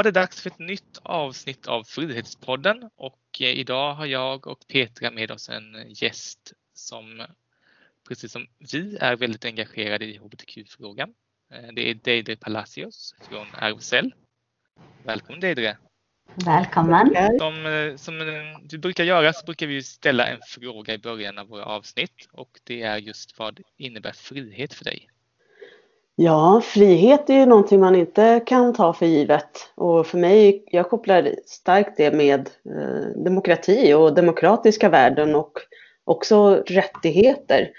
Var det dags för ett nytt avsnitt av Frihetspodden och eh, idag har jag och Petra med oss en gäst som precis som vi är väldigt engagerade i hbtq-frågan. Eh, det är Deidre Palacios från RFSL. Välkommen Deidre! Välkommen! Som, eh, som du brukar göra så brukar vi ställa en fråga i början av våra avsnitt och det är just vad innebär frihet för dig? Ja, frihet är ju någonting man inte kan ta för givet. Och för mig, jag kopplar starkt det med eh, demokrati och demokratiska värden och också rättigheter.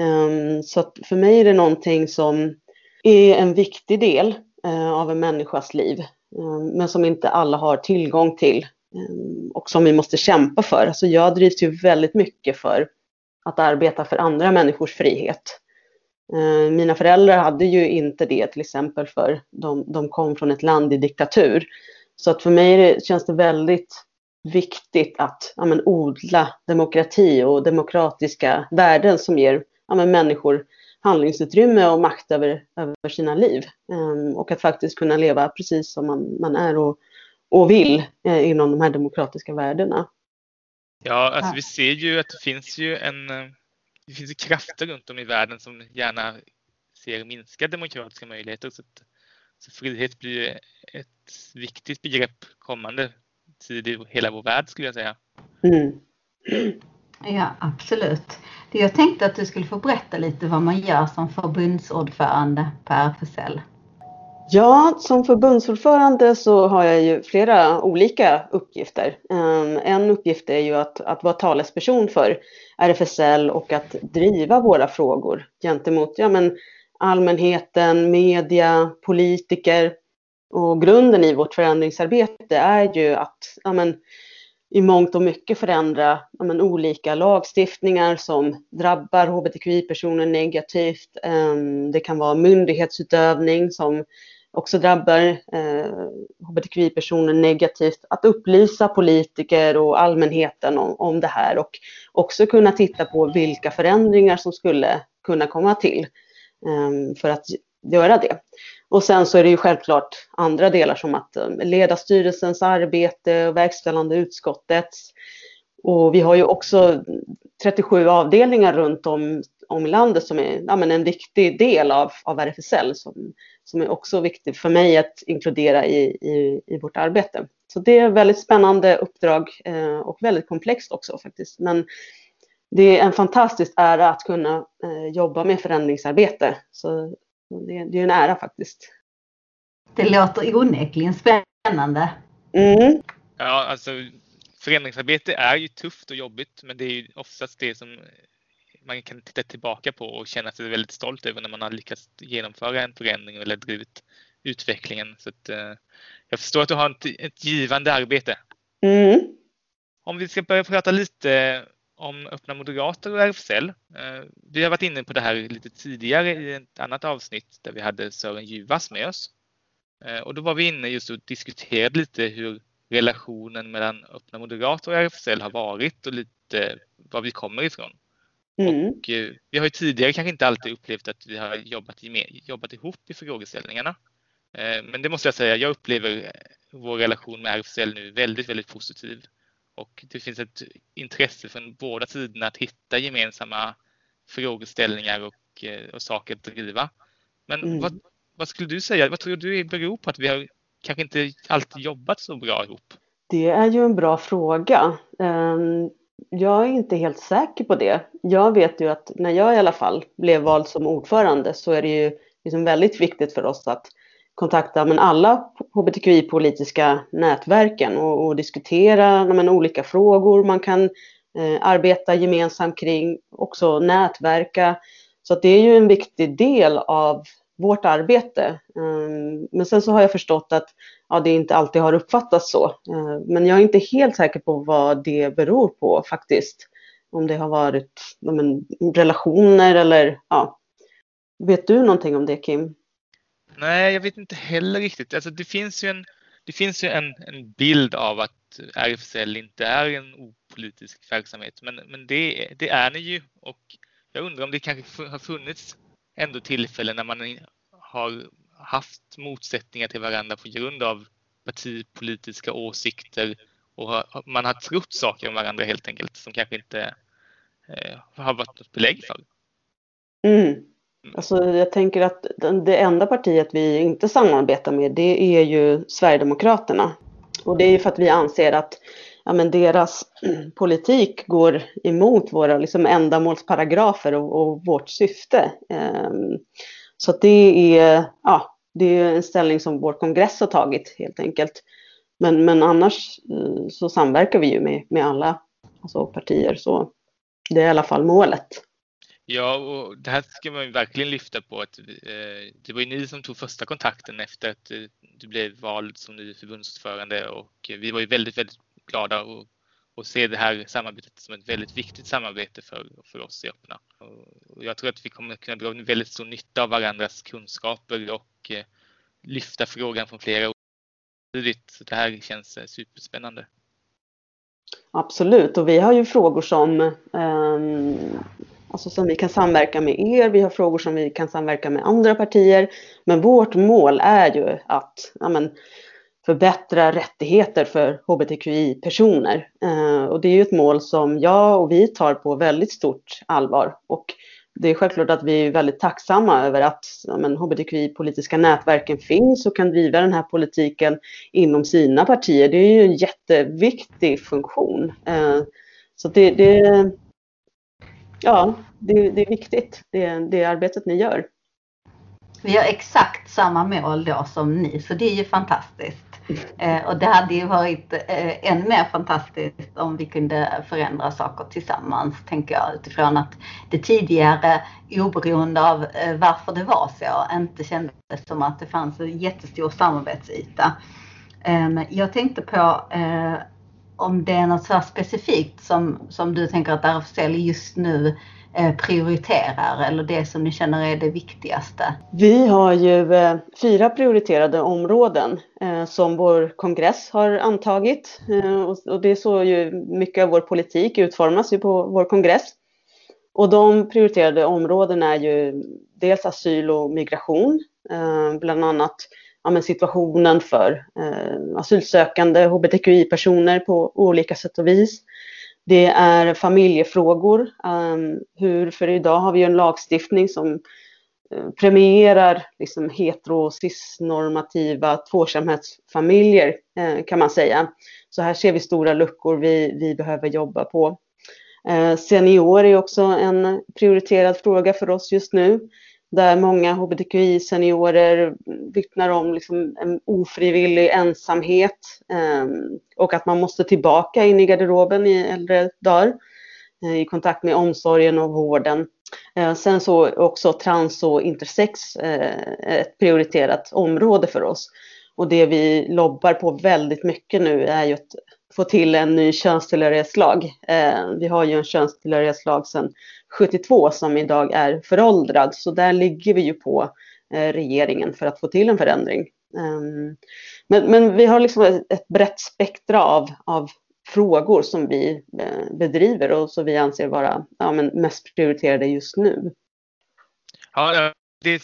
Um, så att för mig är det någonting som är en viktig del uh, av en människas liv. Um, men som inte alla har tillgång till. Um, och som vi måste kämpa för. Alltså jag drivs ju väldigt mycket för att arbeta för andra människors frihet. Eh, mina föräldrar hade ju inte det till exempel för de, de kom från ett land i diktatur. Så att för mig det, känns det väldigt viktigt att ja, men, odla demokrati och demokratiska värden som ger ja, men, människor handlingsutrymme och makt över, över sina liv. Um, och att faktiskt kunna leva precis som man, man är och, och vill eh, inom de här demokratiska värdena. Ja, alltså vi ser ju att det finns ju en eh, det finns ju krafter runt om i världen som gärna ser minskade demokratiska möjligheter. Så, att, så frihet blir ett viktigt begrepp kommande tid i hela vår värld skulle jag säga. Mm. Ja, absolut. Jag tänkte att du skulle få berätta lite vad man gör som förbundsordförande på RFSL. Ja, som förbundsordförande så har jag ju flera olika uppgifter. Ehm, en uppgift är ju att, att vara talesperson för RFSL och att driva våra frågor gentemot ja, men allmänheten, media, politiker. Och grunden i vårt förändringsarbete är ju att ja, men, i mångt och mycket förändra ja, men, olika lagstiftningar som drabbar hbtqi-personer negativt. Ehm, det kan vara myndighetsutövning som också drabbar eh, hbtqi-personer negativt, att upplysa politiker och allmänheten om, om det här och också kunna titta på vilka förändringar som skulle kunna komma till eh, för att göra det. Och sen så är det ju självklart andra delar som att eh, leda styrelsens arbete och verkställande utskottets. Och vi har ju också 37 avdelningar runt om, om i landet som är ja, men en viktig del av, av RFSL som som är också viktigt för mig att inkludera i, i, i vårt arbete. Så det är ett väldigt spännande uppdrag eh, och väldigt komplext också faktiskt. Men det är en fantastisk ära att kunna eh, jobba med förändringsarbete. Så det, det är en ära faktiskt. Det låter onekligen spännande. Mm. Ja, alltså förändringsarbete är ju tufft och jobbigt, men det är ju oftast det som man kan titta tillbaka på och känna sig väldigt stolt över när man har lyckats genomföra en förändring eller drivit utvecklingen. Så att, eh, jag förstår att du har ett, ett givande arbete. Mm. Om vi ska börja prata lite om Öppna Moderater och RFSL. Eh, vi har varit inne på det här lite tidigare i ett annat avsnitt där vi hade Sören Juvas med oss. Eh, och då var vi inne just och diskuterade lite hur relationen mellan Öppna Moderater och RFSL har varit och lite var vi kommer ifrån. Mm. Och eh, vi har ju tidigare kanske inte alltid upplevt att vi har jobbat, jobbat ihop i frågeställningarna. Eh, men det måste jag säga, jag upplever vår relation med RFSL nu väldigt, väldigt positiv. Och det finns ett intresse från båda sidorna att hitta gemensamma frågeställningar och, eh, och saker att driva. Men mm. vad, vad, skulle du säga, vad tror du beror på att vi har kanske inte alltid jobbat så bra ihop? Det är ju en bra fråga. Jag är inte helt säker på det. Jag vet ju att när jag i alla fall blev vald som ordförande så är det ju liksom väldigt viktigt för oss att kontakta men alla hbtqi-politiska nätverken och, och diskutera men, olika frågor man kan eh, arbeta gemensamt kring, också nätverka. Så att det är ju en viktig del av vårt arbete. Ehm, men sen så har jag förstått att ja, det inte alltid har uppfattats så. Ehm, men jag är inte helt säker på vad det beror på faktiskt. Om det har varit men, relationer eller ja. Vet du någonting om det Kim? Nej, jag vet inte heller riktigt. Alltså, det finns ju en, det finns ju en, en bild av att RFSL inte är en opolitisk verksamhet, men, men det, det är ni ju och jag undrar om det kanske har funnits ändå tillfällen när man har haft motsättningar till varandra på grund av partipolitiska åsikter och man har trott saker om varandra helt enkelt som kanske inte eh, har varit något belägg för. Mm. Alltså jag tänker att det enda partiet vi inte samarbetar med det är ju Sverigedemokraterna. Och det är ju för att vi anser att ja, men deras politik går emot våra liksom, ändamålsparagrafer och, och vårt syfte. Um, så det är, ja, det är en ställning som vår kongress har tagit helt enkelt. Men, men annars eh, så samverkar vi ju med, med alla alltså, partier. Så det är i alla fall målet. Ja, och det här ska man verkligen lyfta på. Att, eh, det var ju ni som tog första kontakten efter att eh, du blev vald som ny förbundsordförande och eh, vi var ju väldigt, väldigt glada och, och se det här samarbetet som ett väldigt viktigt samarbete för, för oss i Öppna. Och jag tror att vi kommer kunna dra väldigt stor nytta av varandras kunskaper och eh, lyfta frågan från flera. Så det här känns eh, superspännande. Absolut, och vi har ju frågor som, eh, alltså som vi kan samverka med er. Vi har frågor som vi kan samverka med andra partier. Men vårt mål är ju att ja, men, förbättra rättigheter för hbtqi-personer. Eh, och det är ju ett mål som jag och vi tar på väldigt stort allvar. Och det är självklart att vi är väldigt tacksamma över att ja, hbtqi-politiska nätverken finns och kan driva den här politiken inom sina partier. Det är ju en jätteviktig funktion. Eh, så det, det ja, det, det, är viktigt, det, det arbetet ni gör. Vi har exakt samma mål då som ni, så det är ju fantastiskt. Eh, och det hade ju varit eh, än mer fantastiskt om vi kunde förändra saker tillsammans, tänker jag, utifrån att det tidigare, oberoende av eh, varför det var så, inte kändes som att det fanns en jättestor samarbetsyta. Ehm, jag tänkte på eh, om det är något så specifikt som, som du tänker att RFSL just nu Eh, Eh, prioriterar eller det som ni känner är det viktigaste? Vi har ju eh, fyra prioriterade områden eh, som vår kongress har antagit och det är så ju mycket av vår politik utformas ju på vår kongress. Och de prioriterade områdena är ju dels asyl och migration, bland annat ja, situationen för asylsökande hbtqi-personer på olika sätt och vis. Det är familjefrågor. Ehm, hur, för idag har vi en lagstiftning som eh, premierar liksom hetero cisnormativa tvåsamhetsfamiljer eh, kan man säga. Så här ser vi stora luckor vi, vi behöver jobba på. Eh, senior är också en prioriterad fråga för oss just nu där många hbtqi-seniorer vittnar om liksom en ofrivillig ensamhet eh, och att man måste tillbaka in i garderoben i äldre dagar eh, i kontakt med omsorgen och vården. Eh, sen så också trans och intersex eh, ett prioriterat område för oss. Och det vi lobbar på väldigt mycket nu är ju att få till en ny könstillhörighetslag. Eh, vi har ju en könstillhörighetslag sedan 72 som idag är föråldrad. Så där ligger vi ju på eh, regeringen för att få till en förändring. Ehm, men, men vi har liksom ett brett spektra av, av frågor som vi eh, bedriver och som vi anser vara ja, men mest prioriterade just nu. Ja, det är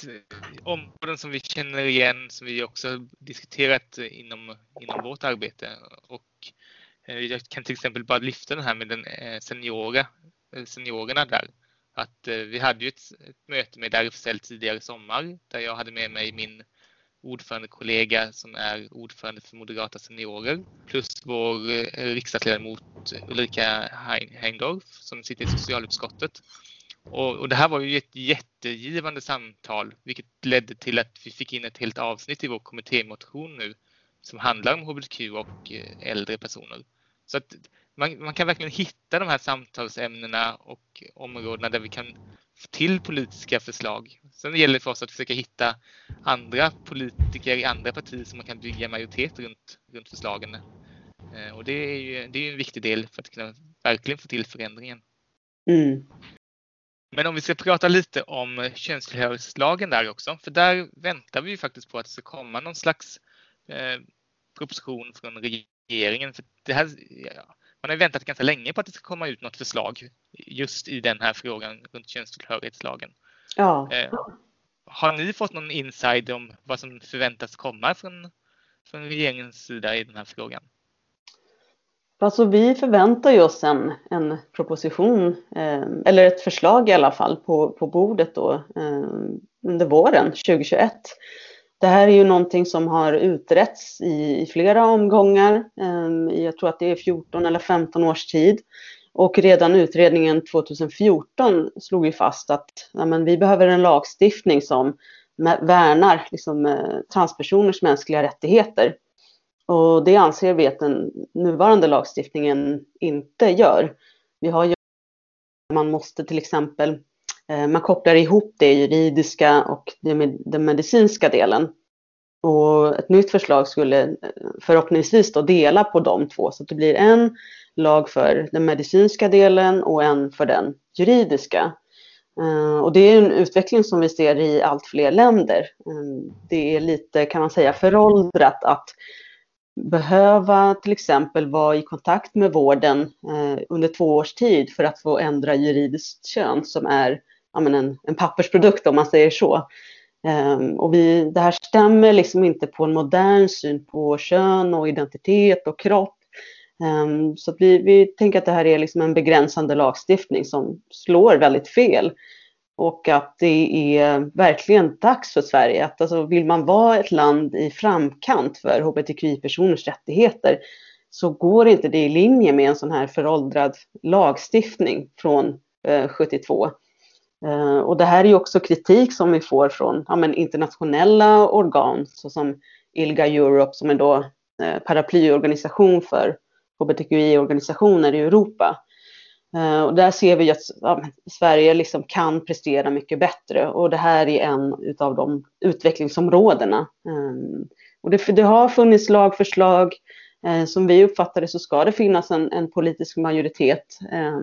områden som vi känner igen, som vi också diskuterat inom, inom vårt arbete. Och eh, Eh, jag kan till exempel bara lyfta den här med den eh, seniora eh, seniorerna där. Att vi hade ju ett, ett möte med RFSL tidigare i sommar där jag hade med mig min ordförandekollega som är ordförande för Moderata seniorer plus vår riksdagsledamot Ulrika Heindorf som sitter i socialutskottet. Och, och, det här var ju ett jättegivande samtal vilket ledde till att vi fick in ett helt avsnitt i vår kommittémotion nu som handlar om hbtq och äldre personer. Så att man, man, kan verkligen hitta de här samtalsämnena och områdena där vi kan få till politiska förslag. Sen gäller det för oss att försöka hitta andra politiker i andra partier som man kan bygga majoritet runt, runt förslagen. Eh, och det är ju det är en viktig del för att kunna verkligen få till förändringen. Mm. Men om vi ska prata lite om könstillhörighetslagen där också, för där väntar vi ju faktiskt på att det ska komma någon slags eh, proposition från regeringen. För det här, ja, man har väntat ganska länge på att det ska komma ut något förslag just i den här frågan runt könstillhörighetslagen. Ja. Eh, har ni fått någon inside om vad som förväntas komma från, från regeringens sida i den här frågan? Alltså vi förväntar oss en, en proposition, eh, eller ett förslag i alla fall, på, på bordet då, eh, under våren 2021. Det här är ju någonting som har utretts i, i flera omgångar. Ehm, jag tror att det är 14 eller 15 års tid. Och redan utredningen 2014 slog ju fast att ja, men vi behöver en lagstiftning som värnar liksom, eh, transpersoners mänskliga rättigheter. Och det anser vi att den nuvarande lagstiftningen inte gör. Vi har ju, man måste till exempel, Eh, man kopplar ihop det juridiska och den medicinska delen. Och ett nytt förslag skulle eh, förhoppningsvis då dela på de två så att det blir en lag för den medicinska delen och en för den juridiska. Eh, och det är en utveckling som vi ser i allt fler länder. Det är lite, kan man säga, föråldrat att behöva till exempel vara i kontakt med vården under två års tid för att få ändra juridiskt kön som är ja, men en, en pappersprodukt om man säger så. Um, och vi, det här stämmer liksom inte på en modern syn på kön och identitet och kropp. Um, så vi, vi tänker att det här är liksom en begränsande lagstiftning som slår väldigt fel. Och att det är verkligen dags för Sverige att alltså, vill man vara ett land i framkant för hbtqi-personers rättigheter så går inte det i linje med en sån här föråldrad lagstiftning från eh, 72. Eh, och det här är ju också kritik som vi får från ja, men, internationella organ såsom ILGA Europe som är då eh, paraplyorganisation för hbtqi-organisationer i Europa Eh, och där ser vi att ja, Sverige liksom kan prestera mycket bättre och det här är en av de utvecklingsområdena. Eh, och det, det har funnits lagförslag. Eh, som vi uppfattar det så ska det finnas en, en politisk majoritet. Eh,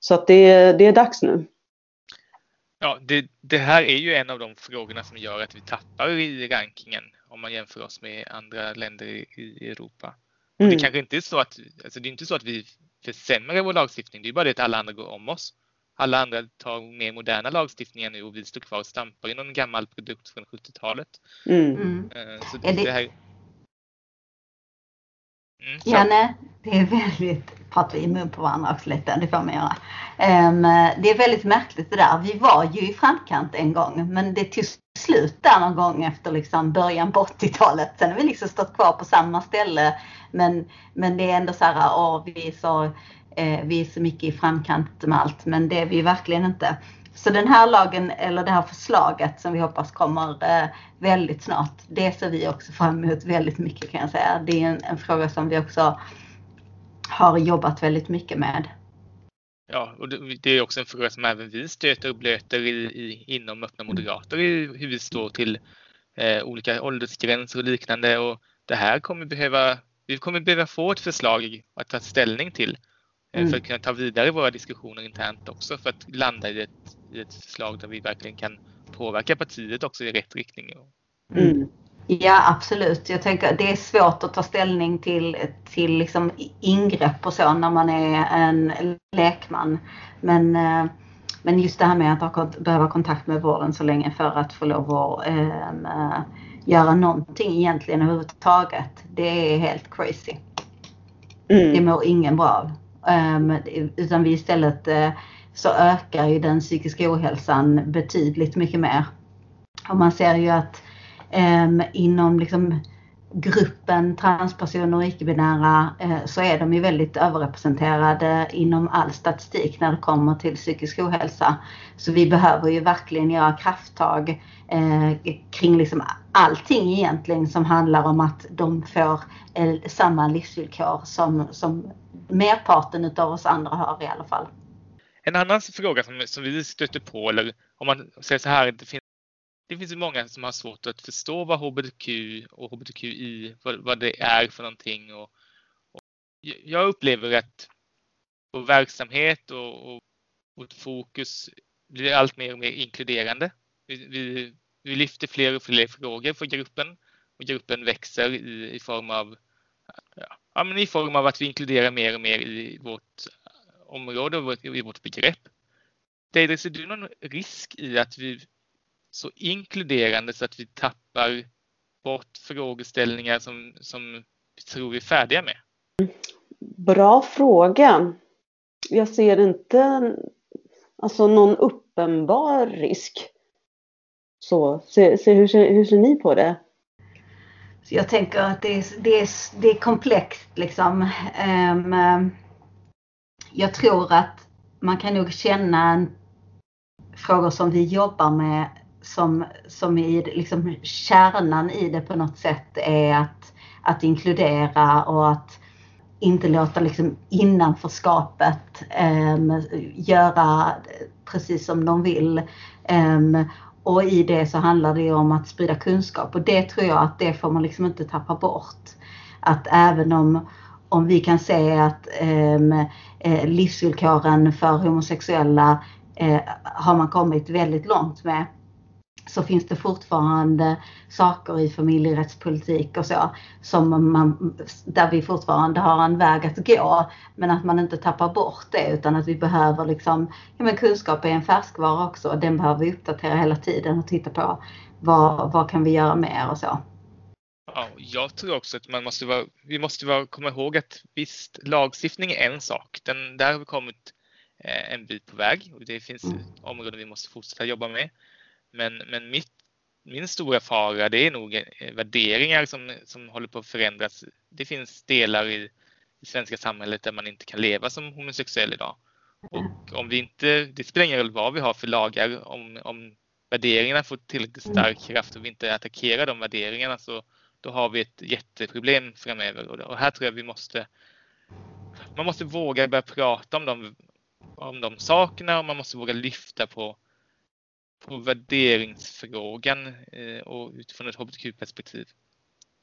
så att det, det är dags nu. Ja, det, det, här är ju en av de frågorna som gör att vi tappar i rankingen om man jämför oss med andra länder i, i Europa. Mm. Det kanske inte är så att, alltså det är inte så att vi försämrar vår lagstiftning. Det är bara det att alla andra går om oss. Alla andra tar mer moderna lagstiftningar nu och vi står kvar och stampar i någon gammal produkt från 70-talet. Mm. mm. Eh, så det, det här... Mm, ja, nej, det är väldigt, pratar vi i mun på varandra också lite, det får man göra. Um, det är väldigt märkligt det där. Vi var ju i framkant en gång, men det tog slut där någon gång efter liksom början på 80-talet. Sen har vi liksom stått kvar på samma ställe men, men det är ändå så här, åh, vi är så, eh, vi är så mycket i framkant med allt, men det är vi verkligen inte. Så den här lagen, eller det här förslaget som vi hoppas kommer eh, väldigt snart, det ser vi också fram emot väldigt mycket kan jag säga. Det är en, en fråga som vi också har jobbat väldigt mycket med. Ja, och det är också en fråga som även vi stöter och blöter i, i, inom Öppna Moderater i hur vi står till eh, olika åldersgränser och liknande. Och det här kommer behöva vi kommer behöva få ett förslag att ta ställning till mm. för att kunna ta vidare våra diskussioner internt också för att landa i ett, i ett förslag där vi verkligen kan påverka partiet också i rätt riktning. Mm. Ja absolut. Jag tänker det är svårt att ta ställning till, till liksom ingrepp och så när man är en lekman. Men, eh, men just det här med att ha, behöva kontakt med vården så länge för att få lov att äh, göra någonting egentligen överhuvudtaget. Det är helt crazy. Mm. Det mår ingen bra av. Ehm, utan vi istället eh, så ökar ju den psykiska ohälsan betydligt mycket mer. Och man ser ju att ehm, inom liksom gruppen transpersoner och icke-binära eh, så är de ju väldigt överrepresenterade inom all statistik när det kommer till psykisk ohälsa. Så vi behöver ju verkligen göra krafttag eh, kring liksom allting egentligen som handlar om att de får eh, samma livsvillkor som, som merparten utav oss andra har i alla fall. En annan fråga som, som vi stöter på, eller om man säger så här, det finns, ju många som har svårt att förstå vad hbtq och hbtqi, vad, vad det är för någonting. Och, och jag upplever att vår verksamhet och, och vårt fokus blir allt mer och mer inkluderande. Vi, vi, vi lyfter fler och fler frågor för gruppen och gruppen växer i, i form av ja, men i form av att vi inkluderar mer och mer i vårt område och i vårt begrepp. Deidre, ser du någon risk i att vi så inkluderande så att vi tappar bort frågeställningar som, som vi tror vi är färdiga med? Bra fråga. Jag ser inte alltså, någon uppenbar risk. Så, se, se, hur, ser, hur ser ni på det? Jag tänker att det är, det är, det är komplext liksom. Um, jag tror att man kan nog känna frågor som vi jobbar med som, som i liksom kärnan i det på något sätt är att, att inkludera och att inte låta liksom innanförskapet um, göra precis som de vill. Um, och i det så handlar det om att sprida kunskap och det tror jag att det får man liksom inte tappa bort. Att även om, om vi kan se att um, livsvillkoren för homosexuella uh, har man kommit väldigt långt med så finns det fortfarande saker i familjerättspolitik och så som man, där vi fortfarande har en väg att gå. Men att man inte tappar bort det utan att vi behöver liksom, ja men kunskap är en färskvara också. Den behöver vi uppdatera hela tiden och titta på vad, vad kan vi göra mer och så. Ja, jag tror också att man måste vara, vi måste vara, komma ihåg att visst, lagstiftning är en sak. Den, där har vi kommit eh, en bit på väg och det finns mm. områden vi måste fortsätta jobba med. Men, men mitt, min stora fara det är nog eh, värderingar som, som håller på att förändras. Det finns delar i det svenska samhället där man inte kan leva som homosexuell idag. Och om vi inte, det spelar ingen roll vad vi har för lagar, om, om värderingarna får tillräckligt stark kraft och vi inte attackerar de värderingarna så då har vi ett jätteproblem framöver. Och här tror jag vi måste, man måste våga börja prata om de, om de sakerna och man måste våga lyfta på på värderingsfrågan eh, och utifrån ett hbtq-perspektiv.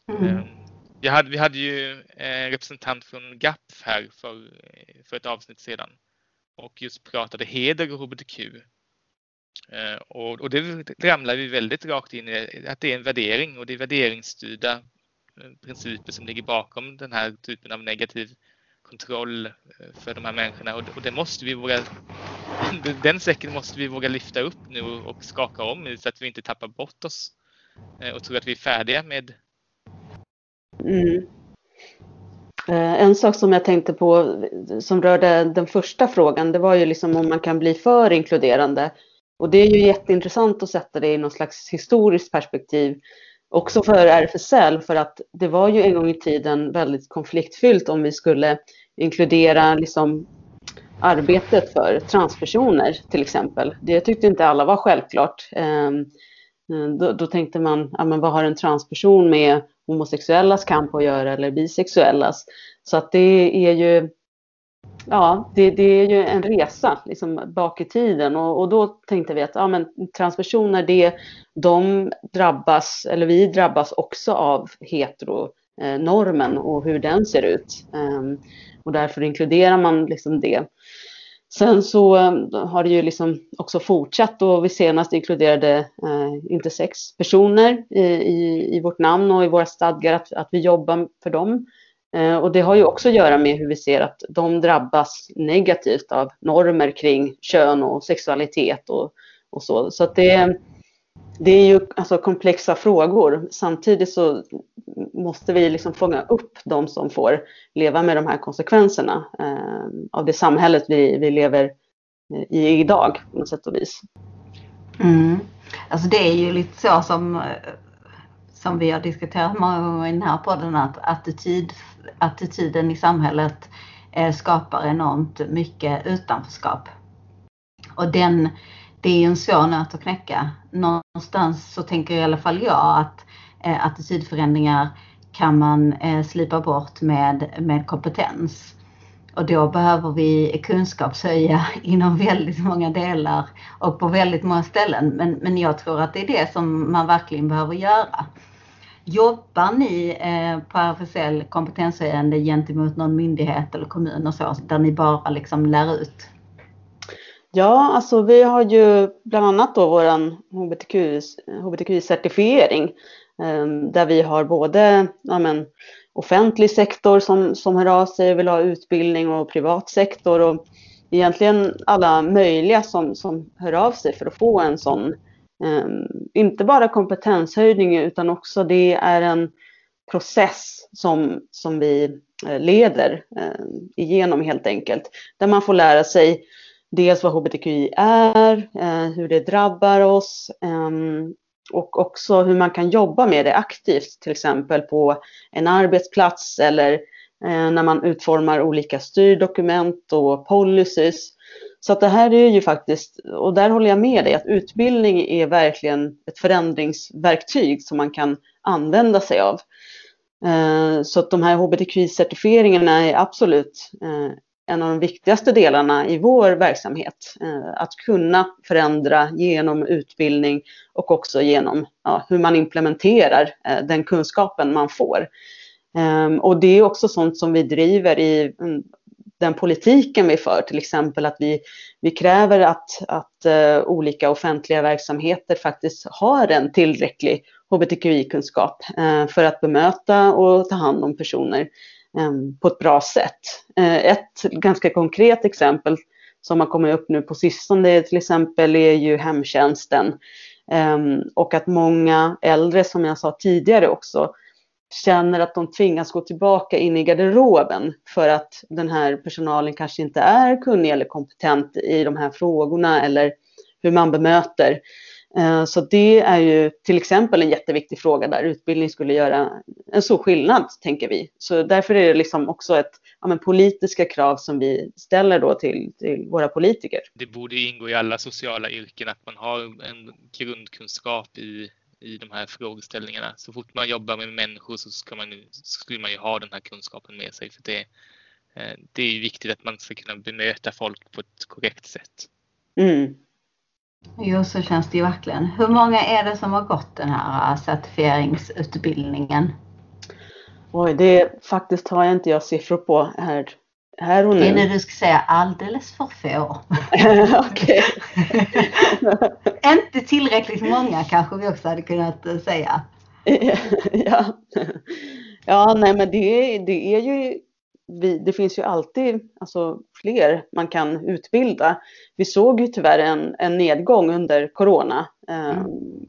Mm. Eh, hade, vi hade ju en representant från GAP här för, för ett avsnitt sedan och just pratade heder och hbtq. Eh, och, och det ramlar vi väldigt rakt in i att det är en värdering och det är värderingsstyrda principer som ligger bakom den här typen av negativ kontroll eh, för de här människorna och, och det måste vi våga den säcken måste vi våga lyfta upp nu och skaka om i så att vi inte tappar bort oss eh, och tror att vi är färdiga med. Mm. Eh, en sak som jag tänkte på som rörde den första frågan, det var ju liksom om man kan bli för inkluderande. Och det är ju jätteintressant att sätta det i någon slags historiskt perspektiv. Också för RFSL, för att det var ju en gång i tiden väldigt konfliktfyllt om vi skulle inkludera liksom arbetet för transpersoner till exempel. Det tyckte inte alla var självklart. Ehm, då, då tänkte man, ja, men vad har en transperson med homosexuellas kamp att göra eller bisexuellas? Så att det är ju, ja, det, det är ju en resa liksom, bak i tiden och, och då tänkte vi att ja, men transpersoner, det, de drabbas, eller vi drabbas också av heteronormen och hur den ser ut. Ehm, och därför inkluderar man liksom det. Sen så eh, har det ju liksom också fortsatt och vi senast inkluderade eh, intersex-personer i, i, i, vårt namn och i våra stadgar att, att vi jobbar för dem. Eh, och det har ju också att göra med hur vi ser att de drabbas negativt av normer kring kön och sexualitet och, och så. Så att det, det är ju alltså komplexa frågor. Samtidigt så måste vi liksom fånga upp de som får leva med de här konsekvenserna eh, av det samhället vi, vi lever eh, i idag på något sätt och vis. Mm. Alltså det är ju lite så som, eh, som vi har diskuterat många gånger i den här podden att attityd, attityden i samhället eh, skapar enormt mycket utanförskap. Och den det är ju en svår nöt att knäcka. Någonstans så tänker i alla fall jag att eh, attitydförändringar kan man eh, slipa bort med, med kompetens. Och då behöver vi kunskapshöja inom väldigt många delar och på väldigt många ställen. Men, men jag tror att det är det som man verkligen behöver göra. Jobbar ni eh, på RFSL kompetenshöjande gentemot någon myndighet eller kommun och så, där ni bara liksom lär ut? Ja, alltså vi har ju bland annat då vår hbtqi-certifiering HBTQ ehm, där vi har både ja, men, offentlig sektor som, som hör av sig och vill ha utbildning och privat sektor och egentligen alla möjliga som, som hör av sig för att få en sån ehm, inte bara kompetenshöjning utan också det är en process som, som vi eh, leder ehm, igenom helt enkelt. Där man får lära sig dels vad hbtqi är, eh, hur det drabbar oss ehm, och också hur man kan jobba med det aktivt, till exempel på en arbetsplats eller eh, när man utformar olika styrdokument och policies. Så att det här är ju faktiskt, och där håller jag med dig, att utbildning är verkligen ett förändringsverktyg som man kan använda sig av. Eh, så att de här hbtqi-certifieringarna är absolut en av de viktigaste delarna i vår verksamhet. Eh, att kunna förändra genom utbildning och också genom ja, hur man implementerar eh, den kunskapen man får. Ehm, och det är också sånt som vi driver i mm, den politiken vi för, till exempel att vi, vi kräver att, att uh, olika offentliga verksamheter faktiskt har en tillräcklig hbtqi-kunskap uh, för att bemöta och ta hand om personer Ehm, på ett bra sätt. Eh, ett ganska konkret exempel som har kommit upp nu på sistone till exempel är ju hemtjänsten. Ehm, och att många äldre, som jag sa tidigare också, känner att de tvingas gå tillbaka in i garderoben för att den här personalen kanske inte är kunnig eller kompetent i de här frågorna eller hur man bemöter. Eh, så det är ju till exempel en jätteviktig fråga där utbildning skulle göra en stor skillnad, tänker vi. Så därför är det liksom också ett ja, politiska krav som vi ställer då till, till våra politiker. Det borde ingå i alla sociala yrken att man har en grundkunskap i i de här frågeställningarna. Så fort man jobbar med människor så ska man, skulle man ju ha den här kunskapen med sig. För det, eh, det är ju viktigt att man ska kunna bemöta folk på ett korrekt sätt. Mm. Jo, så känns det ju verkligen. Hur många är det som har gått den här certifieringsutbildningen? Oj, det faktiskt har jag inte jag siffror på här här och nu. Det är när du ska säga alldeles för få. Okej. Inte tillräckligt många kanske vi också hade kunnat eh, säga. ja. ja, nej men det, det är ju vi, det finns ju alltid alltså, fler man kan utbilda. Vi såg ju tyvärr en, en nedgång under corona. Mm. Um,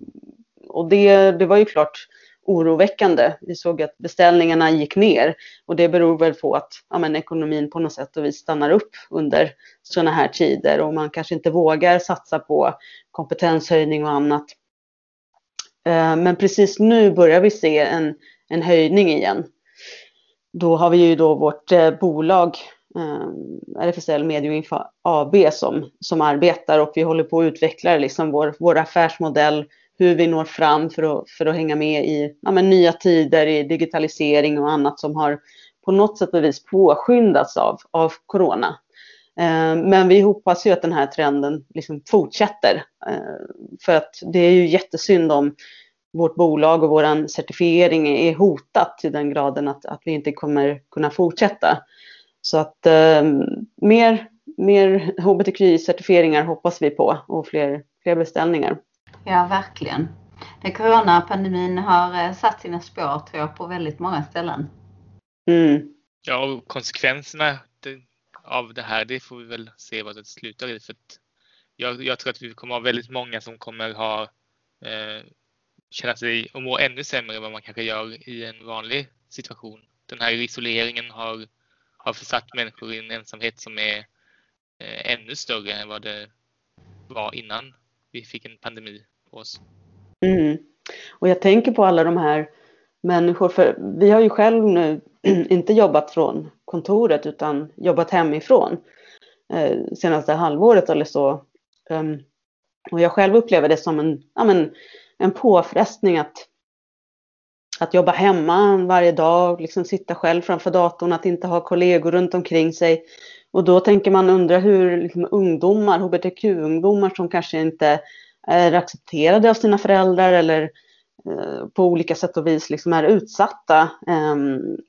och det, det var ju klart oroväckande. Vi såg att beställningarna gick ner och det beror väl på att ja, men, ekonomin på något sätt och vis stannar upp under sådana här tider och man kanske inte vågar satsa på kompetenshöjning och annat. Eh, men precis nu börjar vi se en, en höjning igen. Då har vi ju då vårt eh, bolag eh, RFSL Medioinfo AB som, som arbetar och vi håller på att utveckla liksom vår, vår affärsmodell hur vi når fram för att, för att hänga med i ja, men nya tider, i digitalisering och annat som har på något sätt och vis påskyndats av, av corona. Eh, men vi hoppas ju att den här trenden liksom fortsätter. Eh, för att det är ju jättesynd om vårt bolag och vår certifiering är hotat till den graden att, att vi inte kommer kunna fortsätta. Så att eh, mer, mer hbtqi-certifieringar hoppas vi på och fler, fler beställningar. Ja, verkligen. Den coronapandemin har eh, satt sina spår tror jag på väldigt många ställen. Mm. Ja, och konsekvenserna av det här, det får vi väl se vad det slutar i. För jag, jag, tror att vi kommer ha väldigt många som kommer ha eh, känna sig och må ännu sämre än vad man kanske gör i en vanlig situation. Den här isoleringen har, har försatt människor i en ensamhet som är eh, ännu större än vad det var innan vi fick en pandemi på oss. Mm. Och jag tänker på alla de här människor, för vi har ju själv nu inte jobbat från kontoret utan jobbat hemifrån eh, senaste halvåret eller så. Um, och jag själv upplever det som en, ja, men, en påfrestning att, att jobba hemma varje dag, liksom sitta själv framför datorn, att inte ha kollegor runt omkring sig. Och då tänker man undra hur liksom, ungdomar, hbtq-ungdomar som kanske inte är accepterade av sina föräldrar eller eh, på olika sätt och vis liksom är utsatta, eh,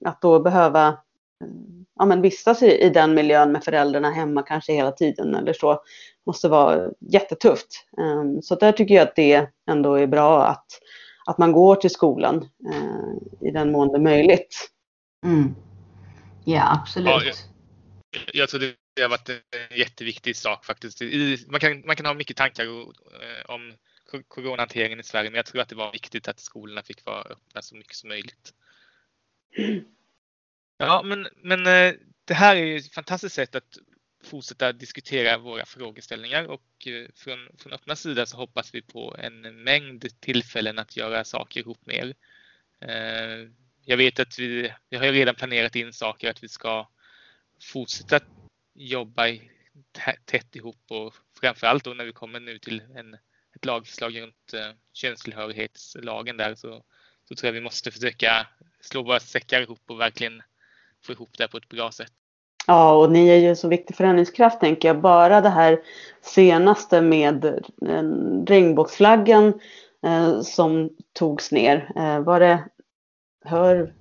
att då behöva eh, ja, men vistas i, i den miljön med föräldrarna hemma kanske hela tiden eller så måste vara jättetufft. Ehm, så där tycker jag att det ändå är bra att, att man går till skolan eh, i den mån det är möjligt. Mm. Ja, absolut. Ja, jag, jag tror det har varit en jätteviktig sak faktiskt. man, kan, man kan ha mycket tankar om coronahanteringen i Sverige, men jag tror att det var viktigt att skolorna fick vara öppna så mycket som möjligt. Ja, men, men eh, det här är ett fantastiskt sätt att fortsätta diskutera våra frågeställningar och eh, från, från öppna sida så hoppas vi på en mängd tillfällen att göra saker ihop med er. Eh, jag vet att vi, vi har redan planerat in saker att vi ska fortsätta jobba tätt ihop och framförallt då när vi kommer nu till en, ett lagförslag runt eh, könstillhörighetslagen där så, så tror jag vi måste försöka slå våra säckar ihop och verkligen få ihop det på ett bra sätt. Ja, och ni är ju så viktig förändringskraft tänker jag. Bara det här senaste med eh, regnbågsflaggan eh, som togs ner. Eh, var det Hör...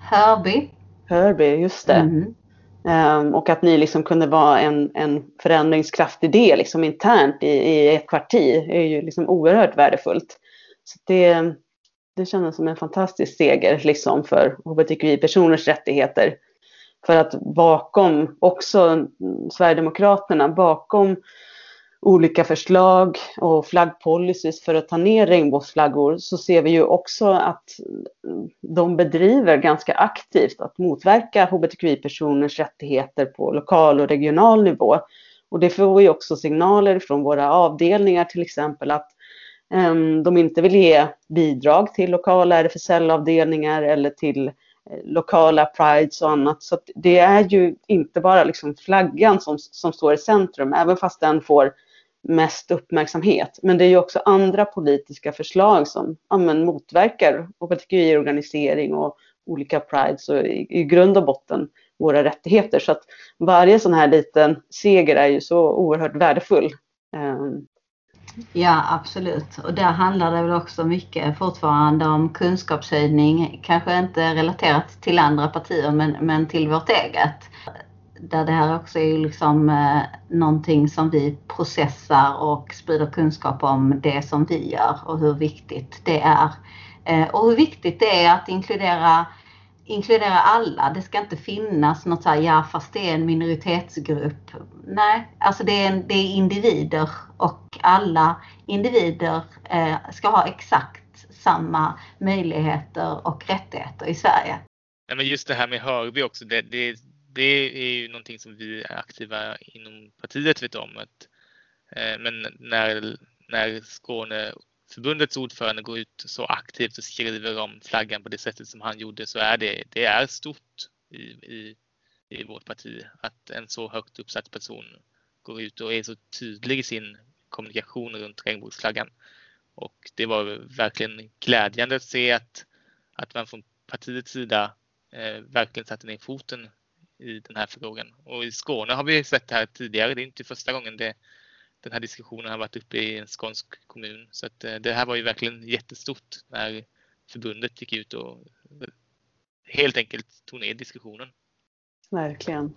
Hörby? Hörby, just det. Mm. Um, och att ni liksom kunde vara en, en förändringskraftig del liksom internt i, i ett parti är ju liksom oerhört värdefullt. Så det, det kändes som en fantastisk seger liksom för hbtqi-personers rättigheter. För att bakom också Sverigedemokraterna, bakom olika förslag och flaggpolicys för att ta ner regnbågsflaggor så ser vi ju också att de bedriver ganska aktivt att motverka hbtqi-personers rättigheter på lokal och regional nivå. Och det får vi också signaler från våra avdelningar till exempel att um, de inte vill ge bidrag till lokala RFSL-avdelningar eller till Eh, lokala prides och annat. Så det är ju inte bara liksom flaggan som, som står i centrum, även fast den får mest uppmärksamhet. Men det är ju också andra politiska förslag som ja, men, motverkar hbtqi-organisering och olika prides och i, i grund och botten våra rättigheter. Så att varje sån här liten seger är ju så oerhört värdefull. Ehm, Ja, absolut. Och där handlar det väl också mycket fortfarande om kunskapshöjning, kanske inte relaterat till andra partier men, men till vårt eget. Där det här också är liksom eh, någonting som vi processar och sprider kunskap om det som vi gör och hur viktigt det är. Eh, och hur viktigt det är att inkludera inkludera alla. Det ska inte finnas något så här, ja fast det är en minoritetsgrupp. Nej, alltså det är, det är individer och alla individer eh, ska ha exakt samma möjligheter och rättigheter i Sverige. Ja, men just det här med Hörby också, det, det, det är ju någonting som vi är aktiva inom partiet vet om. Att, eh, men när, när Skåne förbundets ordförande går ut så aktivt och skriver om flaggan på det sättet som han gjorde så är det, det är stort i, i, i vårt parti att en så högt uppsatt person går ut och är så tydlig i sin kommunikation runt regnbågsflaggan. Och det var verkligen glädjande att se att, att man från partiets sida eh, verkligen satte ner foten i den här frågan. Och i Skåne har vi sett det här tidigare. Det är inte första gången det, den här diskussionen har varit uppe i en skånsk kommun. Så att eh, det här var ju verkligen jättestort när förbundet gick ut och helt enkelt tog ner diskussionen. Verkligen.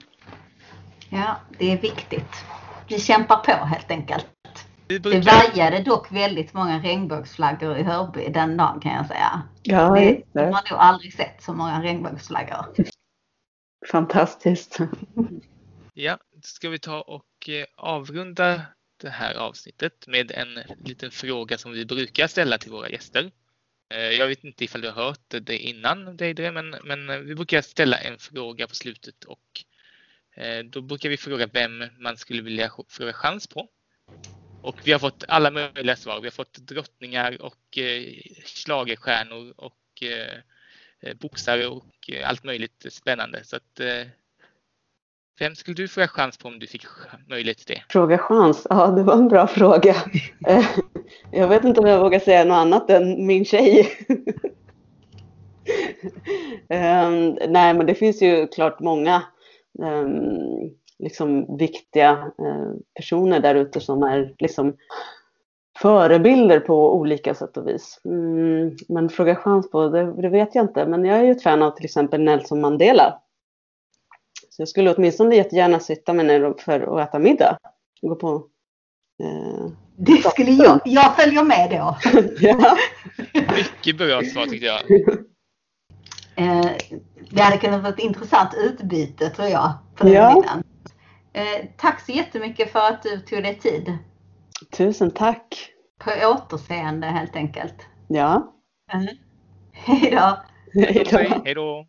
Ja, det är viktigt. Vi kämpar på helt enkelt. Brukar... Det vajade dock väldigt många regnbågsflaggor i Hörby den dagen kan jag säga. Ja, det, det. Man har nog aldrig sett så många regnbågsflaggor. Fantastiskt. Ja, då ska vi ta och eh, avrunda det här avsnittet med en liten fråga som vi brukar ställa till våra gäster. Eh, jag vet inte ifall du har hört det innan Deidre, men, men vi brukar ställa en fråga på slutet och eh, då brukar vi fråga vem man skulle vilja fråga chans på. Och vi har fått alla möjliga svar. Vi har fått drottningar och eh, schlagerstjärnor och eh, boxare och allt möjligt spännande. Så att vem skulle du fråga chans på om du fick möjlighet till det? Fråga chans? Ja, det var en bra fråga. Eh, jag vet inte om jag vågar säga något annat än min tjej. um, nej, men det finns ju klart många um, liksom viktiga uh, personer där ute som är liksom förebilder på olika sätt och vis. Mm, men fråga chans på, det, det, vet jag inte. Men jag är ju ett fan av till exempel Nelson Mandela. Så jag skulle åtminstone jättegärna sitta mig ner för att äta middag. Gå på, eh, det skulle jag. Jag följer med då. ja. Mycket bra svar tyckte jag. Eh, det hade kunnat vara ett intressant utbyte tror jag. På den ja. Eh, tack så jättemycket för att du tog dig tid. Tusen tack. På återseende helt enkelt. Ja. Mm. Hej då! Hej då. Hej då!